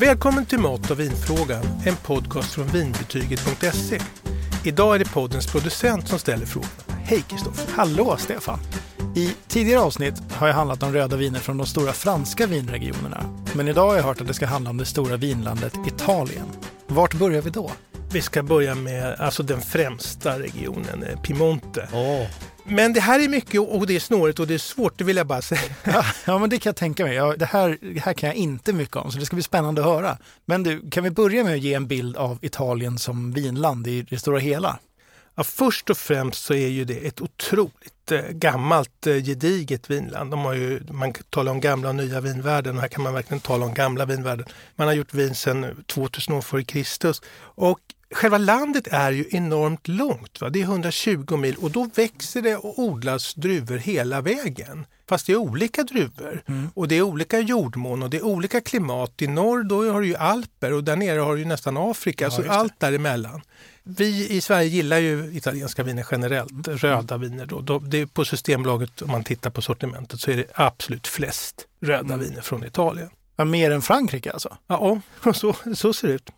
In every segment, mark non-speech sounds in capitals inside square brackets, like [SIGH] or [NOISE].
Välkommen till Mat och vinfrågan, en podcast från vinbetyget.se. Idag är det poddens producent som ställer frågorna. Hej Kristoffer! Hallå Stefan! I tidigare avsnitt har jag handlat om röda viner från de stora franska vinregionerna. Men idag har jag hört att det ska handla om det stora vinlandet Italien. Vart börjar vi då? Vi ska börja med alltså den främsta regionen, eh, Piemonte. Oh. Men det här är mycket och det är snårigt och det är svårt, det vill jag bara säga. [LAUGHS] Ja, ja men det kan jag tänka mig. Ja, det, här, det här kan jag inte mycket om, så det ska bli spännande att höra. Men du, kan vi börja med att ge en bild av Italien som vinland i det stora hela? Ja, först och främst så är ju det ett otroligt eh, gammalt eh, gediget vinland. De har ju, man talar om gamla och nya vinvärlden och här kan man verkligen tala om gamla vinvärlden. Man har gjort vin sedan 2000 år före Kristus. Och Själva landet är ju enormt långt. Va? Det är 120 mil och då växer det och odlas druvor hela vägen. Fast det är olika druvor mm. och det är olika jordmån och det är olika klimat. I norr då har du ju alper och där nere har du nästan Afrika, ja, så allt däremellan. Vi i Sverige gillar ju italienska viner generellt, mm. röda viner. Då. Det är på Systembolaget, om man tittar på sortimentet, så är det absolut flest röda mm. viner från Italien. Ja, mer än Frankrike alltså? Ja, [LAUGHS] så, så ser det ut.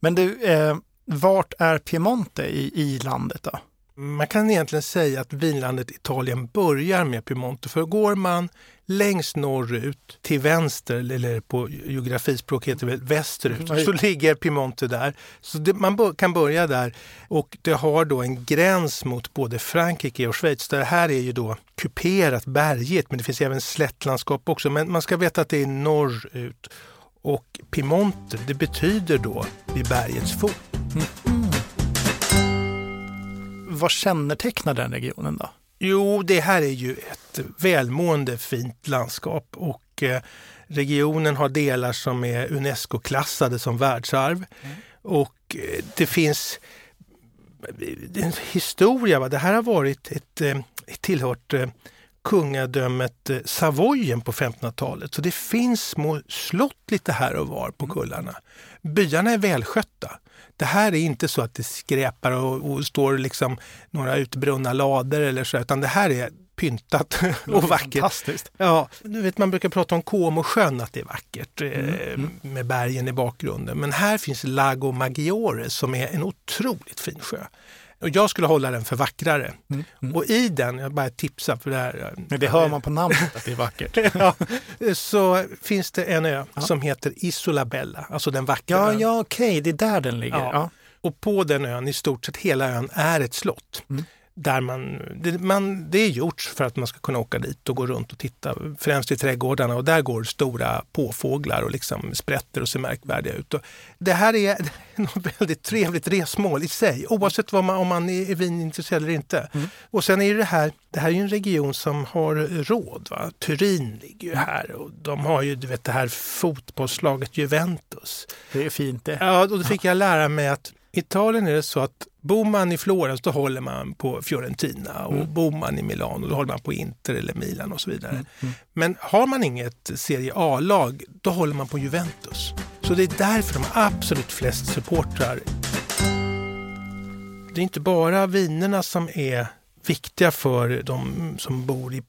Men du, eh, vart är Piemonte i, i landet då? Man kan egentligen säga att vinlandet Italien börjar med Piemonte. För går man längst norrut till vänster, eller på geografispråk heter det västerut, mm. så ligger Piemonte där. Så det, man kan börja där och det har då en gräns mot både Frankrike och Schweiz. Det här är ju då kuperat berget, men det finns även slättlandskap också. Men man ska veta att det är norrut. Och Piemonte, det betyder då vid bergets fot. Mm. Vad kännetecknar den regionen då? Jo, det här är ju ett välmående fint landskap och eh, regionen har delar som är Unesco-klassade som världsarv. Mm. Och eh, det finns en historia. Va? Det här har varit ett, ett eh, tillhört kungadömet Savoyen på 1500-talet. Så det finns små slott lite här och var på mm. kullarna. Byarna är välskötta. Det här är inte så att det skräpar och, och står liksom några utbrunna lader eller så, utan det här är pyntat [LAUGHS] och vackert. Fantastiskt. Ja, du vet, man brukar prata om Comosjön, att det är vackert mm. eh, mm. med bergen i bakgrunden. Men här finns Lago Maggiore som är en otroligt fin sjö. Och jag skulle hålla den för vackrare. Mm, mm. Och i den, jag bara tipsar för det här. Men det hör man på namnet att det är vackert. [LAUGHS] ja, så finns det en ö ja. som heter Isola Bella, alltså den vackra Ja, ja okej, okay. det är där den ligger. Ja. Och på den ön, i stort sett hela ön, är ett slott. Mm där man det, man, det är gjort för att man ska kunna åka dit och gå runt och titta, främst i trädgårdarna och där går stora påfåglar och liksom sprätter och ser märkvärdiga ut. Och det här är [LAUGHS] ett väldigt trevligt resmål i sig, oavsett vad man, om man är vinintresserad eller inte. Mm. Och sen är det här, det här är en region som har råd. Va? Turin ligger ju här och de har ju du vet, det här fotbollslaget Juventus. Det är fint det. Ja, och då fick jag lära mig att Italien är det så att Bor man i Florens då håller man på Fiorentina och mm. bor man i Milano då håller man på Inter eller Milan och så vidare. Mm. Mm. Men har man inget Serie A-lag då håller man på Juventus. Så det är därför de har absolut flest supportrar. Det är inte bara vinerna som är viktiga för de som bor i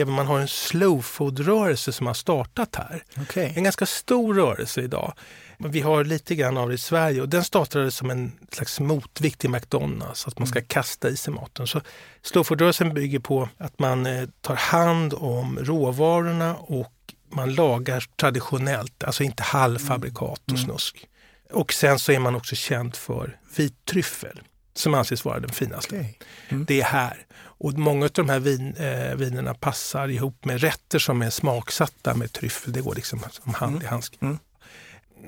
är att man har en slow food-rörelse som har startat här. Okay. En ganska stor rörelse idag. Vi har lite grann av det i Sverige och den startade som en slags motvikt till McDonalds, att man ska mm. kasta i sig maten. Så Slowfood-rörelsen bygger på att man eh, tar hand om råvarorna och man lagar traditionellt, alltså inte halvfabrikat och mm. snusk. Och sen så är man också känd för vittryffel som anses vara den finaste. Okay. Mm. Det är här. Och många av de här vin, eh, vinerna passar ihop med rätter som är smaksatta med tryffel. Det går liksom som hand mm. i handske. Mm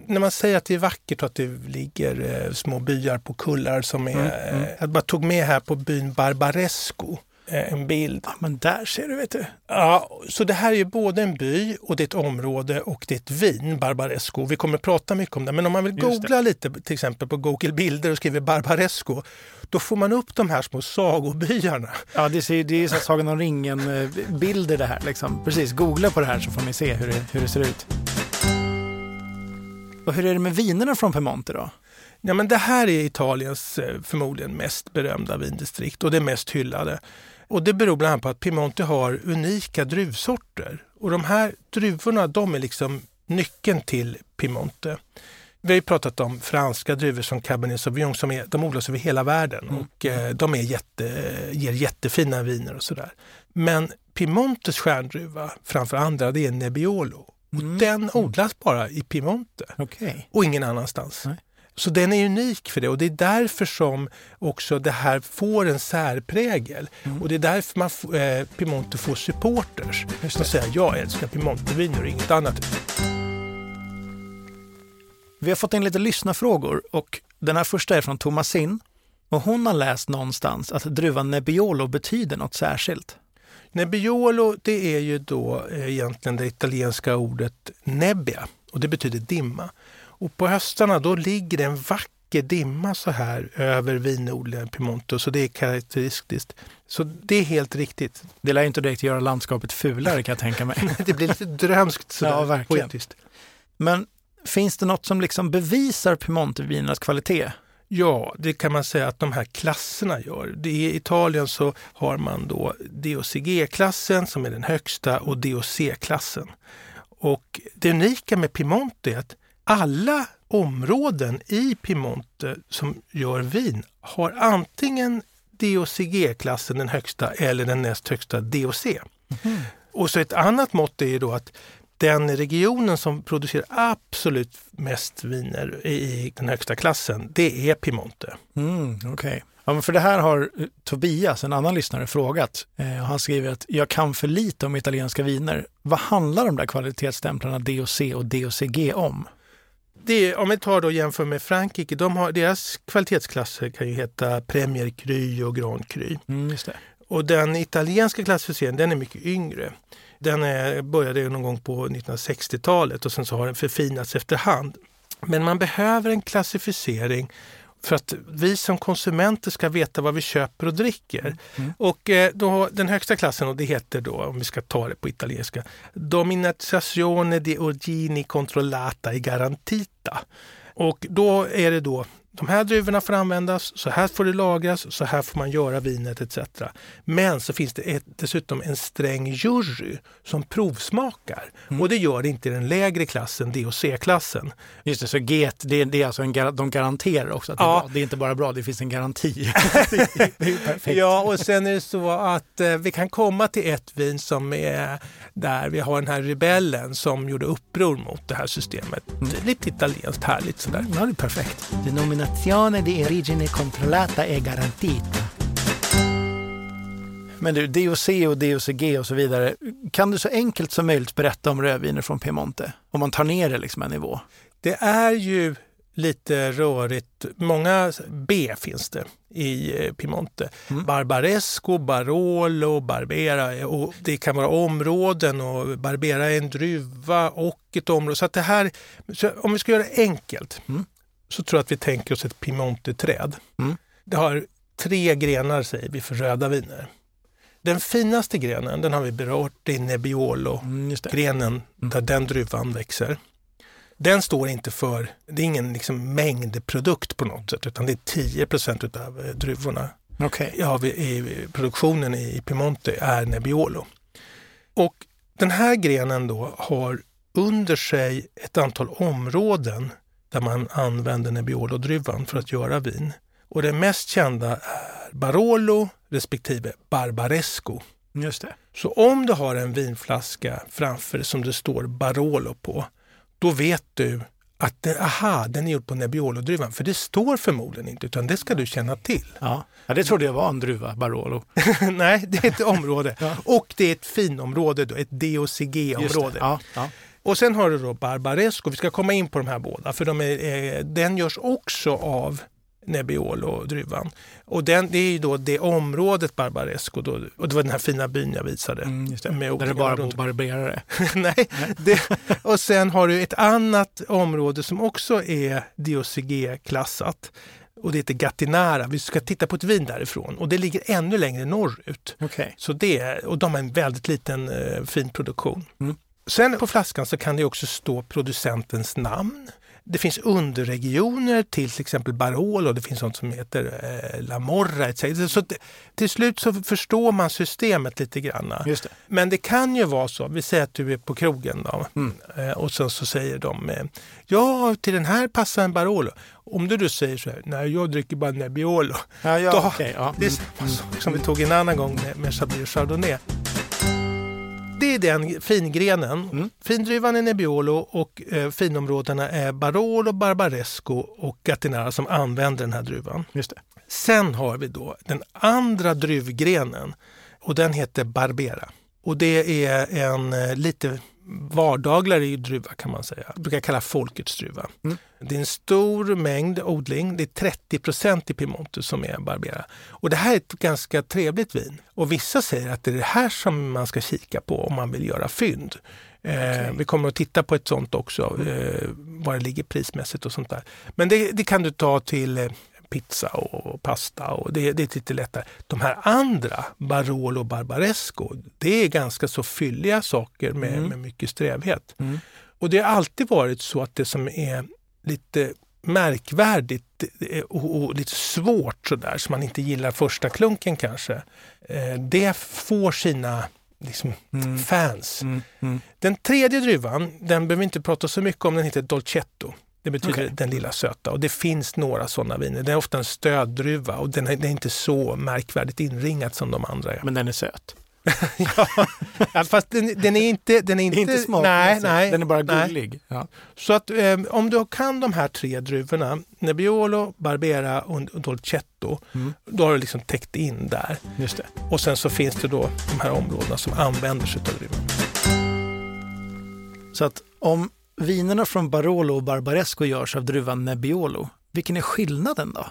när man säger att det är vackert och att det ligger eh, små byar på kullar som är... Eh, jag bara tog med här på byn Barbaresco en bild. Ja, men där ser du, vet du. Ja, så det här är ju både en by och det är ett område och det är ett vin, Barbaresco. Vi kommer att prata mycket om det, men om man vill googla lite till exempel på Google bilder och skriver Barbaresco, då får man upp de här små sagobyarna. Ja, det, ser, det är så Sagan om ringen-bilder det här. Liksom. Precis, googla på det här så får ni se hur det, hur det ser ut. Och hur är det med vinerna från Piemonte då? Ja, men det här är Italiens eh, förmodligen mest berömda vindistrikt och det mest hyllade. Och det beror bland annat på att Piemonte har unika druvsorter. Och de här druvorna de är liksom nyckeln till Piemonte. Vi har ju pratat om franska druvor som Cabernet Sauvignon som är, de odlas över hela världen Mm. och eh, de är jätte, ger jättefina viner och sådär. Men Piemontes stjärndruva framför andra det är Nebbiolo. Och Mm. den odlas bara i Piemonte Okej. och ingen annanstans. Nej. Så den är unik för det och det är därför som också det här får en särprägel. Mm. Och det är därför man, eh, Piemonte får supporters Just som säger jag älskar Piemonteviner och inget annat. Vi har fått in lite lyssnarfrågor och den här första är från Thomasin. Och hon har läst någonstans att druvan Nebbiolo betyder något särskilt. Nebbiolo det är ju då eh, egentligen det italienska ordet nebbia och det betyder dimma. Och på höstarna då ligger det en vacker dimma så här över vinodlingen Piemonte så det är karaktäristiskt. Så det är helt riktigt. Det lär inte direkt göra landskapet fulare kan jag tänka mig. [LAUGHS] Det blir lite drömskt sådär Ja, verkligen. poetiskt. Men finns det något som liksom bevisar Piemontevinernas kvalitet? Ja, det kan man säga att de här klasserna gör. I Italien så har man då DOCG-klassen som är den högsta och DOC-klassen. Och det unika med Piemonte är att alla områden i Piemonte som gör vin har antingen DOCG-klassen, den högsta, eller den näst högsta DOC. Och så ett annat mått är ju då att den regionen som producerar absolut mest viner i den högsta klassen, det är Piemonte. Mm, Okej. Ja, men för det här har eh, Tobias, en annan lyssnare, frågat. Eh, han skriver att jag kan för lite om italienska viner. Vad handlar de där kvalitetsstämplarna DOC och DOCG om? Det om vi tar då jämför med Frankrike, de har, deras kvalitetsklasser kan ju heta Premier Cru och Grand Cru. Mm, just det. Och den italienska klassificeringen den är mycket yngre. Den är, började någon gång på 1960-talet och sen så har den förfinats efterhand. Men man behöver en klassificering för att vi som konsumenter ska veta vad vi köper och dricker. Mm. Och eh, då, den högsta klassen, och det heter då, om vi ska ta det på italienska, Dominazione di origini controllata e garantita. Och då är det då de här druvorna får användas, så här får det lagras, så här får man göra vinet etc. Men så finns det ett, dessutom en sträng jury som provsmakar. Och det gör det inte i den lägre klassen, DOC-klassen. Just det, så G, det, det är alltså en, de garanterar också att det är Ja. bra. Det är inte bara bra, det finns en garanti. [LAUGHS] det är. Ja, och sen är det så att eh, vi kan komma till ett vin som är där vi har den här rebellen som gjorde uppror mot det här systemet. Det är lite italienskt härligt sådär. Ja, det är perfekt. Denominazione di origine controllata e garantita. Men du, DOC och DOCG och så vidare. Kan du så enkelt som möjligt berätta om rödviner från Piemonte? Om man tar ner det liksom en nivå. Det är ju lite rörigt. Många B finns det i eh, Piemonte. Mm. Barbaresco, Barolo, Barbera och det kan vara områden och Barbera är en druva och ett område. Så att det här, så om vi ska göra det enkelt Mm. Så tror jag att vi tänker oss ett Piemonte-träd. Mm. Det har tre grenar säger vi för röda viner. Den finaste grenen den har vi berört i Nebbiolo Mm, just det. grenen där den druvan växer. Den står inte för, det är ingen liksom mängdprodukt på något sätt utan det är 10 procent av druvorna Okej. ja, vi- i produktionen i Piemonte är Nebbiolo. Och den här grenen då har under sig ett antal områden där man använder Nebbiolo-druvan för att göra vin. Och det mest kända är Barolo respektive Barbaresco. Just det. Så om du har en vinflaska framför som det står Barolo på, då vet du att det, aha, den är gjord på Nebbiolo-druvan. För det står förmodligen inte, utan det ska du känna till. Ja. ja, det trodde jag var en druva, Barolo. [LAUGHS] Nej, det är ett område. [LAUGHS] Ja. Och det är ett finområde, då, ett. DOCG-område. Ja, ja. Och sen har du då Barbaresco, vi ska komma in på de här båda, för de är, eh, den görs också av Nebbiolo-druvan. Och den, det är ju då det området Barbaresco, då, och det var den här fina byn jag visade. Mm, det. Där det bara bor barberare. [LAUGHS] Nej, det, och sen har du ett annat område som också är DOCG-klassat. Och det heter Gattinara. Vi ska titta på ett vin därifrån och det ligger ännu längre norrut. Okej. Så det, och de har en väldigt liten eh, fin produktion. Mm. Sen på flaskan så kan det också stå producentens namn. Det finns underregioner till till exempel Barolo, det finns sånt som heter eh, La Morra etc. Så till slut så förstår man systemet lite grann. Det. Men det kan ju vara så, vi säger att du är på krogen då, Mm. eh, och sen så säger de eh, ja till den här passar en Barolo. Om du då säger så här, nej jag dricker bara Nebbiolo. Ja, ja, Då- okej, ja. Det är sak som vi tog en annan gång med, med Chablis Chardonnay. Det är den fingrenen. Mm. Findruvan är Nebbiolo och eh, finområdena är Barolo, Barbaresco och Gattinara som använder den här druvan. Just det. Sen har vi då den andra druvgrenen och den heter Barbera. Och det är en eh, lite vardagligare druva kan man säga. Jag brukar kalla folkets druva. Mm. Det är en stor mängd odling. Det är 30 procent i Piemonte som är Barbera. Och det här är ett ganska trevligt vin. Och vissa säger att det är det här som man ska kika på om man vill göra fynd. Eh, vi kommer att titta på ett sånt också, eh, var det ligger prismässigt och sånt där. Men det, det kan du ta till eh, pizza och pasta och det, det är lite lättare. De här andra, Barolo och Barbaresco, det är ganska så fylliga saker med, Mm. med mycket strävhet. Mm. Och det har alltid varit så att det som är lite märkvärdigt eh, och, och lite svårt sådär, som man inte gillar första klunken kanske, eh, det får sina liksom, Mm. fans. Mm. Mm. Den tredje druvan, den behöver vi inte prata så mycket om, den heter Dolcetto. Det betyder Okej. den lilla söta och det finns några sådana viner. Det är ofta en stöddruva och den är, den är inte så märkvärdigt inringat som de andra är. Men den är söt. [LAUGHS] Ja, fast den, den är inte... Den är inte, inte nej, smakmässigt. nej, Den är bara nej. gullig. Ja. Så att eh, om du kan de här tre druvorna, Nebbiolo, Barbera och Dolcetto, Mm. då har du liksom täckt in där. Just det. Och sen så finns det då de här områdena som använder sig av druvan. Så att om vinerna från Barolo och Barbaresco görs av druvan Nebbiolo, vilken är skillnaden då?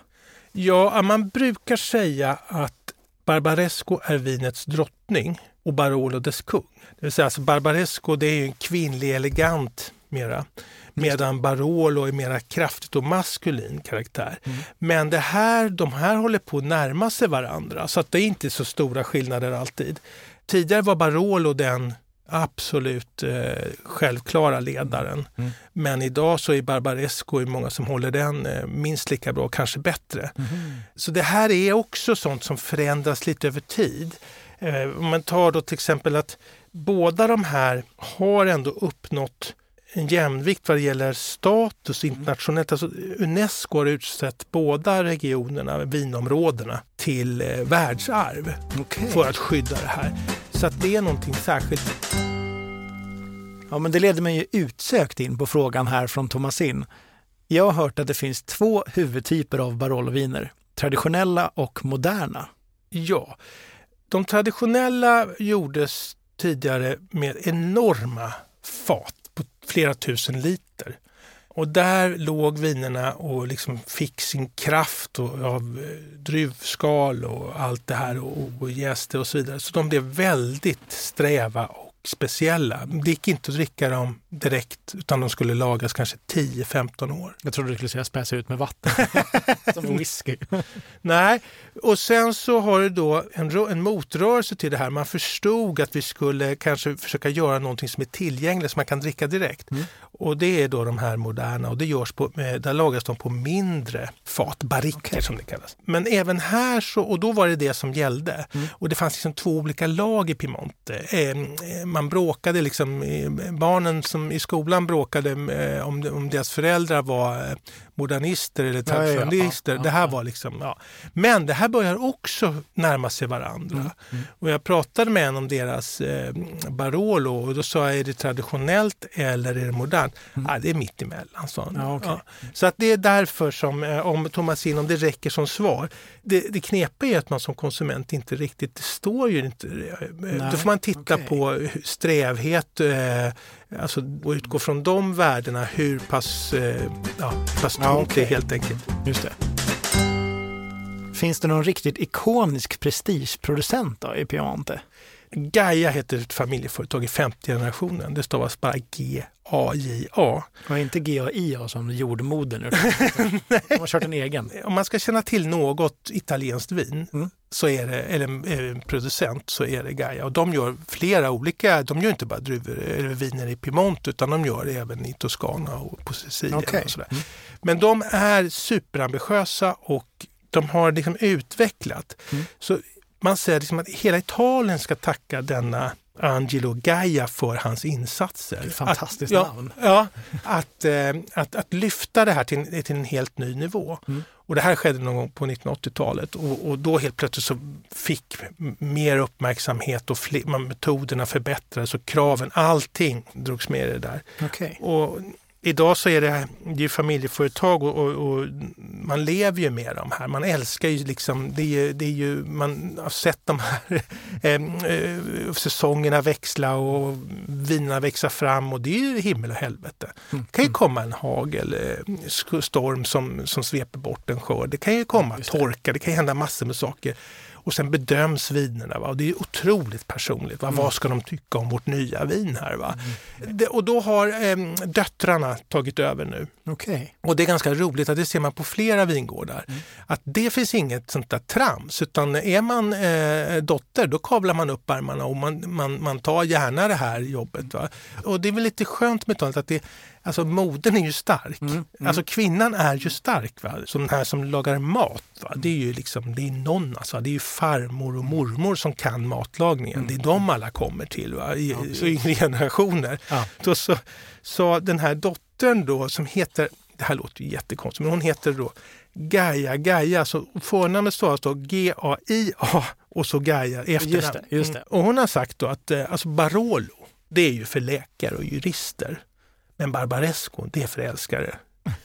Ja, man brukar säga att Barbaresco är vinets drottning och Barolo dess kung. Det vill säga alltså Barbaresco det är en kvinnlig elegant mera. Medan Barolo är mera kraftigt och maskulin karaktär. Mm. Men det här, de här håller på att närma sig varandra så att det är inte så stora skillnader alltid. Tidigare var Barolo den absolut eh, självklara ledaren. Mm. Men idag så är Barbaresco är många som håller den eh, minst lika bra, kanske bättre. Så det här är också sånt som förändras lite över tid. Eh, om man tar då till exempel att båda de här har ändå uppnått en jämvikt vad det gäller status internationellt. Alltså Unesco har utsett båda regionerna, vinområdena, till eh, världsarv Okej. för att skydda det här. Så att det är någonting särskilt. Ja, men det leder mig ju utsökt in på frågan här från Thomasin. Jag har hört att det finns två huvudtyper av Barolo-viner. Traditionella och moderna. Ja, de traditionella gjordes tidigare med enorma fat på flera tusen liter. Och där låg vinerna och liksom fick sin kraft och, av druvskal och allt det här och, och jäste och så vidare. Så de blev väldigt sträva och speciella. Det gick inte att dricka dem direkt utan de skulle lagas kanske 10-15 år. Jag trodde du skulle säga späsa ut med vatten. [LAUGHS] Som whisky. [LAUGHS] Nej, och sen så har det då en, en motrörelse till det här. Man förstod att vi skulle kanske försöka göra någonting som är tillgängligt som man kan dricka direkt. Mm. Och det är då de här moderna och det görs på, eh, där lagas de på mindre fat, barriker Okej. som det kallas. Men även här så, och då var det det som gällde. Mm. Och det fanns liksom två olika lag i Piemonte. Eh, eh, man bråkade liksom, barnen som i skolan bråkade om, om deras föräldrar var modernister eller Ja, ja, ja. traditionalister. Ja, ja, det här var liksom, ja. Men det här börjar också närma sig varandra. Mm, mm. Och jag pratade med en om deras eh, Barolo och då sa jag, är det traditionellt eller är det modernt? Mm. Ja, det är mitt emellan, sa han. Ja, okej. Så att det är därför som, eh, om Thomasin, om det räcker som svar. Det, det knepiga är att man som konsument inte riktigt, det står ju inte. eh, Nej, Då får man titta okej. på strävhet, eh, alltså och utgå från de värdena, hur pass, eh, ja, pass Ja, tungt det är helt enkelt. Just det. Finns det någon riktigt ikonisk prestigeproducent då i Piemonte? Gaia heter ett familjeföretag i femte generationen. Det stavas bara G-A-J-A. Och inte G-A-I-A som jordmodern. [LAUGHS] De har kört en egen. Om man ska känna till något italienskt vin Mm. så är det, eller en producent så är det Gaia. Och de gör flera olika, de gör inte bara druvor eller viner i Piemonte utan de gör det även i Toscana och på Sicilien. Okej. Och sådär. Mm. Men de är superambitiösa och de har liksom utvecklat. Mm. Så man säger liksom att hela Italien ska tacka denna Angelo Gaia för hans insatser. Fantastiskt att, ja, namn. Ja, att, eh, att, att lyfta det här till, en- till en helt ny nivå. Mm. Och det här skedde någon gång på 1980-talet och, och då helt plötsligt så fick mer uppmärksamhet och fler, metoderna förbättrades och kraven, allting drogs med i det där. Okej. Och idag så är det, det är familjeföretag och, och, och man lever ju med de här. Man älskar ju liksom, det är ju, det är ju man har sett de här [LAUGHS] eh, eh, säsongerna växla och vinerna växa fram och det är ju himmel och helvete. Mm. Det kan ju komma en hagel, eh, som, som sveper bort en skörd. Det kan ju komma torka, det kan hända massor med saker. Och sen bedöms vinerna. Va? Och det är otroligt personligt. Va? Vad ska de tycka om vårt nya vin här? Va? Det, och då har eh, döttrarna tagit över nu. Okej. Och det är ganska roligt att det ser man på flera vingårdar. Att det finns inget sånt där trams utan är man eh, dotter då kavlar man upp armarna och man, man, man tar gärna det här jobbet. Va? Och det är väl lite skönt med talet att det, alltså modern är ju stark. Mm, mm. Alltså kvinnan är ju stark. Va? Som den här som lagar mat. Va? Det är ju liksom, det är någon, alltså, det är ju farmor och mormor som kan matlagningen. Det är de alla kommer till va? I, Ja, yngre generationer. Ja. Då så, så den här dottern då som heter, det här låter ju jättekonstigt, men hon heter då Gaia Gaia. Så förnamnet stavas då G-A-I-A och så Gaia efternamn. Just det, just det. Mm. Och hon har sagt då att eh, alltså Barolo, det är ju för läkare och jurister. Men Barbaresco, det är för älskare. [LAUGHS]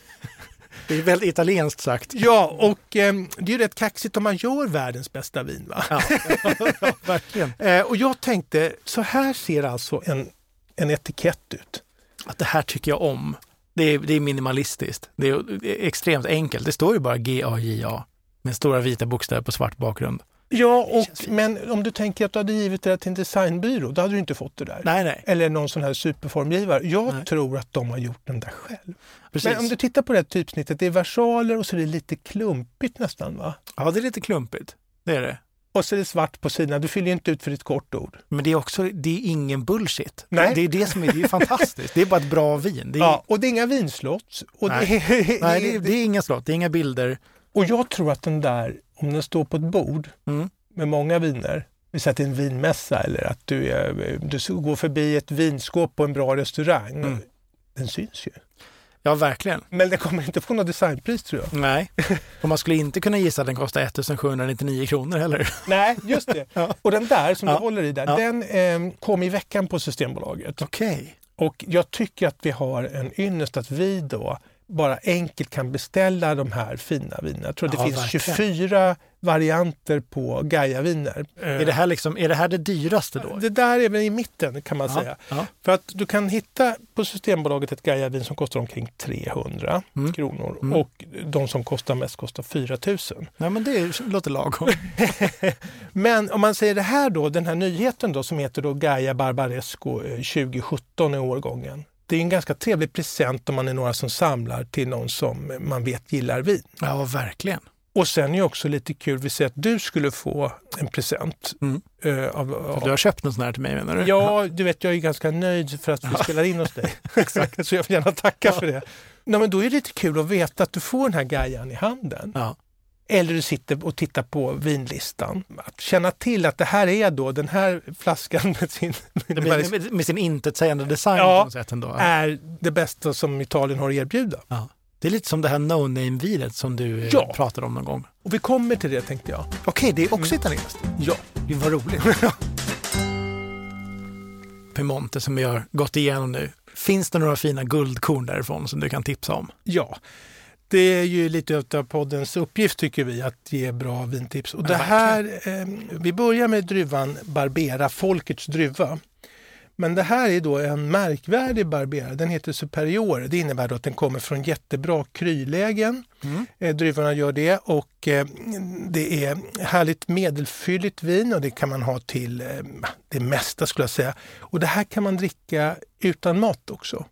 Det är väldigt italienskt sagt. Ja, och eh, det är ju rätt kaxigt om man gör världens bästa vin. Va? Ja, [LAUGHS] ja verkligen. Eh, och jag tänkte, så här ser alltså en, en etikett ut. Att det här tycker jag om. Det är, det är minimalistiskt. Det är, det är extremt enkelt. Det står ju bara G-A-J-A med stora vita bokstäver på svart bakgrund. Ja, och, men om du tänker att du hade givit det till en designbyrå, då hade du inte fått det där. Nej, nej. Eller någon sån här superformgivare. Jag Nej. tror att de har gjort den där själv. Precis. Men om du tittar på det här typsnittet, det är versaler och så är det lite klumpigt nästan va? Ja, det är lite klumpigt. Det är det. Och så är det svart på sidorna, du fyller ju inte ut för ditt kortord. Men det är också, det är ingen bullshit. Nej. Det är det som är, det är fantastiskt. Det är bara ett bra vin. Är, Ja, och det är inga vinslott. [LAUGHS] Nej. det är, Nej, det det är inga slott, det är inga bilder. och jag tror att den där, om den står på ett bord Mm. med många viner, vi säger att det är en vinmässa eller att du, är, du går förbi ett vinskåp på en bra restaurang, Mm. den syns ju. Ja, verkligen. Men den kommer inte få något designpris tror jag. Nej. [LAUGHS] Och man skulle inte kunna gissa att den kostar 1799 kronor heller. Nej, just det. [LAUGHS] Ja. Och den där som Ja. du håller i där, Ja. den eh, kom i veckan på Systembolaget. Okej. Och jag tycker att vi har en ynnest att vi då bara enkelt kan beställa de här fina vinerna. Jag tror att det Ja, finns verkligen. 24 varianter på Gaia-viner. Är det här liksom, är det här det dyraste då? Det där är väl i mitten kan man säga. Ja. För att du kan hitta på Systembolaget ett Gaia-vin som kostar omkring 300 Mm. kronor Mm. och de som kostar mest kostar 4000. Nej, men det låter lagom. [LAUGHS] Men om man säger det här då, den här nyheten då som heter då Gaia Barbaresco eh, 2017 i årgången. Det är en ganska trevlig present om man är några som samlar till någon som man vet gillar vin. Ja, verkligen. Och sen är det också lite kul, vi säger att du skulle få en present. Mm. eh, av, av, Du har köpt någon sån här till mig menar du? Ja, du vet jag är ganska nöjd för att vi spelar in hos dig. [LAUGHS] Exakt. Så jag vill gärna tacka för det. Nej, men då är det lite kul att veta att du får den här Gaian i handen. Ja. Eller du sitter och tittar på vinlistan. Att känna till att det här är då den här flaskan [LAUGHS] med sin blir, med, med sin intetsägande design Ja. på något sätt ändå. är det bästa som Italien har att erbjuda. Ja. Det är lite som det här no-name-vinet som du eh, Ja. pratade om någon gång. Och vi kommer till det tänkte jag. Okej, det är också italienskt. Ja. Det var roligt. [LAUGHS] Piemonte som vi har gått igenom nu. Finns det några fina guldkorn därifrån som du kan tipsa om? Ja. Det är ju lite av poddens uppgift tycker vi att ge bra vintips. Och det här, eh, vi börjar med druvan Barbera, folkets druva. Men det här är då en märkvärdig Barbera. Den heter Superior. Det innebär att den kommer från jättebra krylägen. Mm. Eh, druvorna gör det och eh, det är härligt medelfylligt vin och det kan man ha till eh, det mesta skulle jag säga. Och det här kan man dricka utan mat också.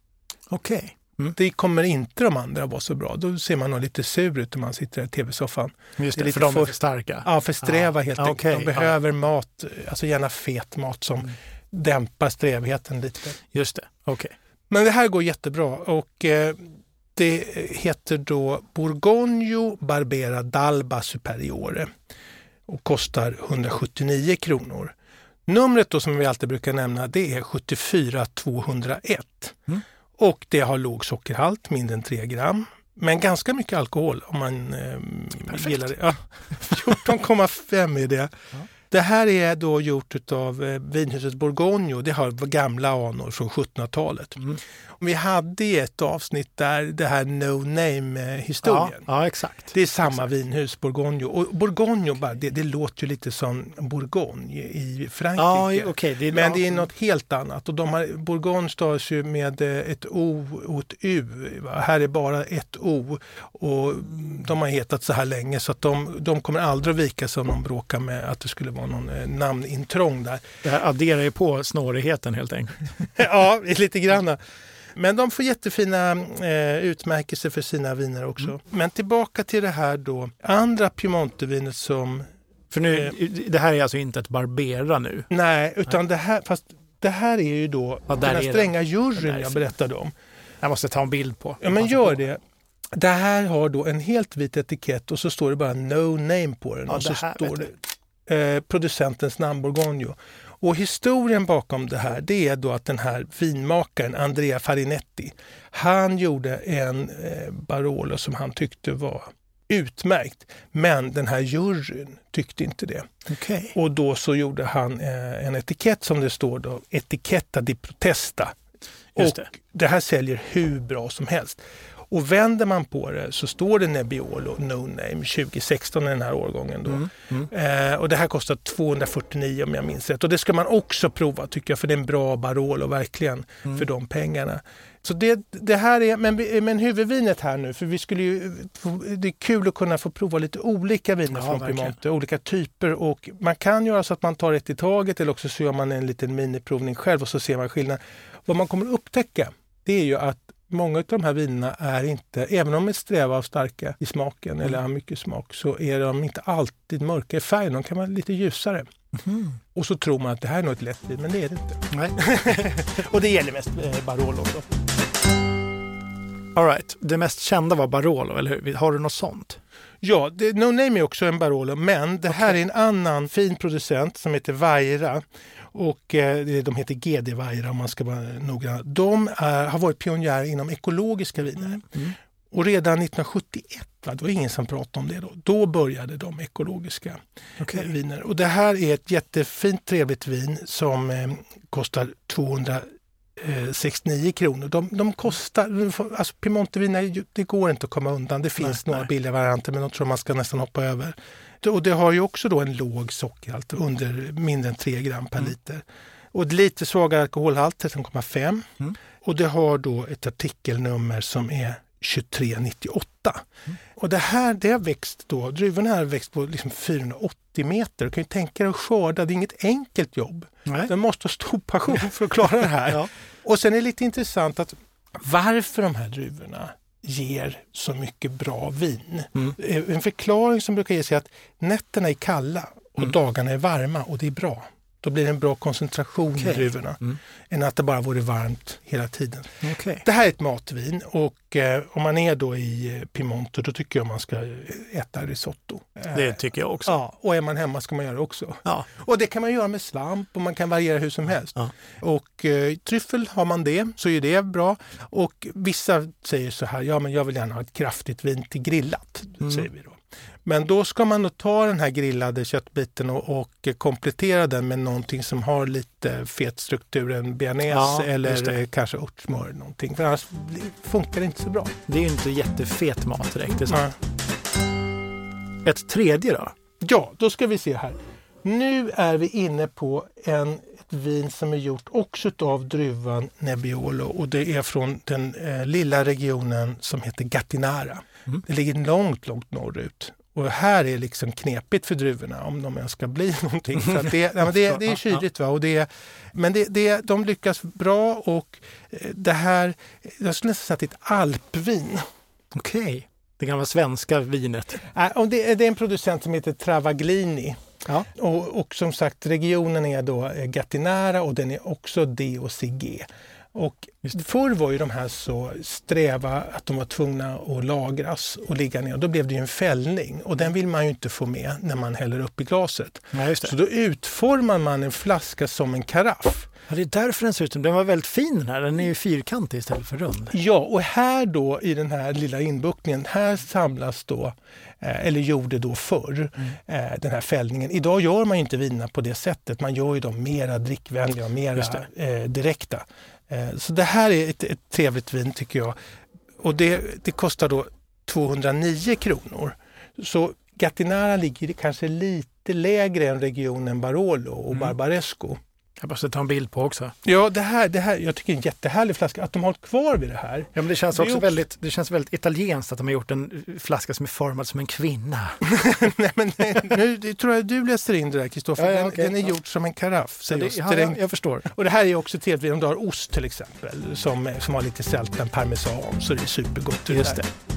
Okej. Det kommer inte de andra vara så bra. Då ser man nog lite sur ut när man sitter i tv-soffan. Just Det är det, för de är för- starka. Ja, för sträva Ah, helt ah, enkelt. okej, De behöver mat, alltså gärna fet mat som Mm. dämpar strävheten lite. Just det, okej. Men det här går jättebra och eh, det heter då Borgogno Barbera d'Alba Superiore och kostar 179 kronor. Numret då som vi alltid brukar nämna det är 74 201 Mm. Och det har låg sockerhalt, mindre än 3 gram. Men ganska mycket alkohol om man eh, Perfekt. gillar det. Ja, [LAUGHS] 14,5 är det. Ja. Det här är då gjort av eh, vinhuset Borgogno. Det har gamla anor från 1700-talet. Mm. Vi hade ett avsnitt där det här no Ja, name-historien. ja, exakt. Det är samma vinhus, Borgogno. Och Borgogno, bara, det, det låter ju lite som Bourgogne i Frankrike. Ja, okej. det Men det är ja. något helt annat. Och de har, Bourgogne stavas ju med eh, ett O och ett U. Va? Här är bara ett O. Och de har hetat så här länge så att de, de kommer aldrig att vika sig om de bråkar med att det skulle vara någon eh, namnintrång där. Det här adderar ju på snårigheten helt enkelt. [LAUGHS] ja, lite grann. Men de får jättefina eh, utmärkelser för sina viner också. Mm. Men tillbaka till det här då. Andra Piemontevinet som, För nu, det här är alltså inte ett Barbera nu. nej, utan det här, fast det här är ju då Ja, den är här stränga Den juryn jag berättade om. Jag måste ta en bild på. Ja, men gör det. Det här har då en helt vit etikett och så står det bara no name på den. Ja, och så står det eh, producentens namn Borgogno. Och historien bakom det här det är då att den här vinmakaren Andrea Farinetti, han gjorde en eh, Barolo som han tyckte var utmärkt. Men den här juryn tyckte inte det. Okej. Och då så gjorde han eh, en etikett som det står då, etiketta di protesta. Just och det. det här säljer hur bra som helst. Och vänder man på det så står det Nebbiolo No Name 2016 i den här årgången. Då. Mm. Mm. Eh, och det här kostar 249 om jag minns rätt. Och det ska man också prova tycker jag för det är en bra Barolo verkligen Mm. för de pengarna. Så det, det här är, men, men huvudvinet här nu, för vi skulle ju, det är kul att kunna få prova lite olika viner Ja, från. Piemonte, olika typer och man kan göra så att man tar ett i taget eller också så gör man en liten miniprovning själv och så ser man skillnad. Vad man kommer upptäcka det är ju att många av de här vinerna är inte, även om de är sträva och starka i smaken eller har mycket smak, så är de inte alltid mörka i färgen. De kan vara lite ljusare. Mhm. Och så tror man att det här är nog ett lätt vin, men det är det inte. Nej. [LAUGHS] Och det gäller mest eh, Barolo. Då. All right. Det mest kända var Barolo, eller hur? Har du något sånt? Ja, det, No Name är också en Barolo, men det här är en annan fin producent som heter Vaira. Och eh, de heter GD Vaira om man ska vara noggrann. De är, har varit pionjärer inom ekologiska viner. Mm. Och redan 1971, va, det var ingen som pratade om det då, då började de ekologiska Okej. eh, viner. Och det här är ett jättefint trevligt vin som eh, kostar 269 kronor. De, de kostar, alltså Piemonteviner, det går inte att komma undan. Det finns Nej, några nej. billiga varianter men de tror man ska nästan hoppa över. Och det har ju också då en låg sockerhalt, under mindre än 3 gram per Mm. liter. Och lite svagare alkoholhalt, 13,5. Mm. Och det har då ett artikelnummer som är 2398. Mm. Och det här det har växt då, druvorna har växt på liksom 480 meter. Du kan ju tänka dig att skörda, det är inget enkelt jobb. Nej. Den måste ha stor passion för att klara det här. [LAUGHS] Ja. Och sen är det lite intressant att varför de här druvorna ger så mycket bra vin. Mm. Eh, En förklaring som brukar ges är att nätterna är kalla och Mm. dagarna är varma och det är bra. Då blir det en bra koncentration Okej. i druvorna Mm. än att det bara vore varmt hela tiden. Okej. Det här är ett matvin och eh, om man är då i eh, Piemonte då tycker jag man ska eh, äta risotto. Det tycker jag också. Ja, och är man hemma ska man göra det också. Ja. Och det kan man göra med svamp och man kan variera hur som helst. Ja. Och eh, tryffel har man det så är det bra. Och vissa säger så här, ja men jag vill gärna ha ett kraftigt vin till grillat. Mm. Säger vi då. Men då ska man då ta den här grillade köttbiten och, och komplettera den med någonting som har lite fetstruktur, en bearnaise Ja, eller kanske örtsmör. eller Någonting. För annars funkar det inte så bra. Det är ju inte jättefet mat direkt. Det. Ja. Ett tredje då? Ja, då ska vi se här. Nu är vi inne på en, ett vin som är gjort också av druvan Nebbiolo och det är från den eh, lilla regionen som heter Gattinara. Mm. Det ligger långt, långt norrut. Och här är liksom knepigt för druvorna om de ens ska bli [LAUGHS] någonting. För det, ja, det, det är kyligt va? Och det, men det, det, de lyckas bra och eh, det här, jag skulle nästan säga att det är ett alpvin. Okej, okay. det gamla svenska vinet. Och det, det är en producent som heter Travaglini. Ja. Och, och, som sagt, regionen är då eh, Gattinara och den är också DOCG. Och förr var ju de här så sträva att de var tvungna att lagras och ligga ner. Och då blev det ju en fällning och den vill man ju inte få med när man häller upp i glaset. Ja, så då utformar man en flaska som en karaff. Ja, det är därför den ser ut som den var väldigt fin den här. Den är ju fyrkantig istället för rund. Ja, och här då i den här lilla inbuktningen, här samlas då eh, eller gjorde då förr, mm. Eh, den här fällningen. Idag gör man ju inte vinerna på det sättet. Man gör ju dem mera drickvänliga och mera eh, direkta. Eh, så det här är ett, ett trevligt vin tycker jag. Och det, det kostar då 209 kronor. Så Gattinara ligger kanske lite lägre än regionen Barolo och mm. Barbaresco. Jag måste ta en bild på också. Ja, det här, det här, jag tycker det är en jättehärlig flaska. Att de har hållit kvar vid det här. Ja, men det känns också, också... Väldigt, det känns väldigt italienskt att de har gjort en flaska som är formad som en kvinna. [LAUGHS] nej, men nej, nu tror jag du läser in det där Kristoffer. Ja, ja, okay. den, den, är gjord som en karaff. Ja, det, ja, jag, förstår. Och det här är också trevligt om du har ost till exempel som, som har lite sälten parmesan så det är supergott. Just det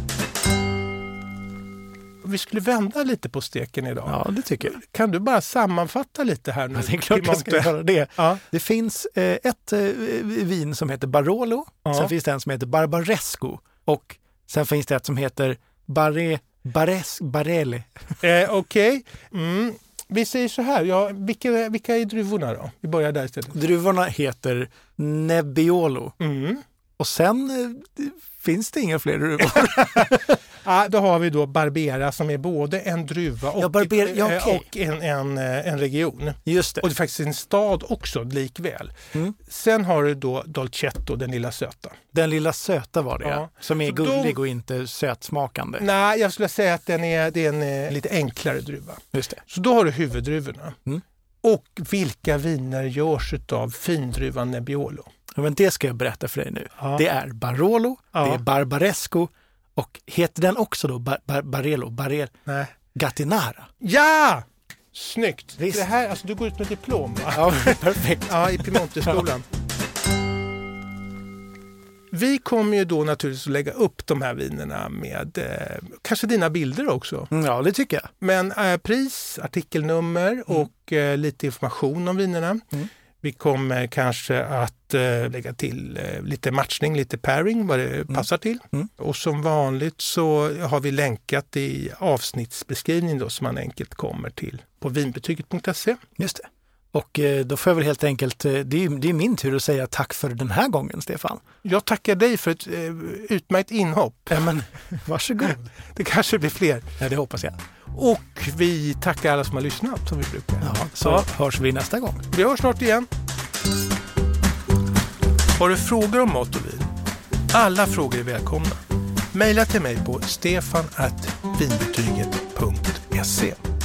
vi skulle vända lite på steken idag. Ja, det tycker jag. Kan du bara sammanfatta lite här nu? Ja, det är klart jag ska göra det. Ja. Det finns eh, ett eh, vin som heter Barolo, ja. sen finns det en som heter Barbaresco och sen finns det ett som heter Barre, Bares, Barele. [LAUGHS] Eh, Okej. Okay. Mm. Vi säger så här, ja, vilka, vilka är druvorna då? Vi börjar där istället. Druvorna heter Nebbiolo. Mm. Och sen eh, finns det inga fler druvor. [LAUGHS] ja, då har vi då Barbera som är både en druva och, ja, Barber, ja, okay. och en, en, en, region. Just det. Och det är faktiskt en stad också likväl. Mm. Sen har du då Dolcetto, den lilla söta. Den lilla söta var det ja. Som är gullig då, och inte sötsmakande. Nej, jag skulle säga att den är, det är en eh, lite enklare druva. Just det. Så då har du huvuddruvorna. Mm. Och vilka viner görs av findruvan Nebbiolo? Men det ska jag berätta för dig nu. Ja. Det är Barolo, ja. det är Barbaresco och heter den också då bar, bar, Barelo? Barel, Nej. Gattinara? Ja! Snyggt! Visst. Det här, alltså, du går ut med diplom va? Ja, [LAUGHS] perfekt. ja, i Piemonteskolan. Vi kommer ju då naturligtvis att lägga upp de här vinerna med eh, kanske dina bilder också. Mm, ja, det tycker jag. Men eh, pris, artikelnummer mm. och eh, lite information om vinerna. Mm. Vi kommer kanske att eh, lägga till eh, lite matchning, lite pairing, vad det mm. passar till. Mm. Och som vanligt så har vi länkat i avsnittsbeskrivningen då, som man enkelt kommer till på vinbetyget.se. Just det. Och eh, då får jag väl helt enkelt, eh, det är, det är min tur att säga tack för den här gången, Stefan. Jag tackar dig för ett eh, utmärkt inhopp. Ja, men, [LAUGHS] varsågod. det kanske blir fler. Ja, det hoppas jag. Och vi tackar alla som har lyssnat som vi brukar. Ja, så ja. hörs vi nästa gång. Vi hörs snart igen. Har du frågor om mat och vin? Alla frågor är välkomna. Maila till mig på stefanvinbetyget.se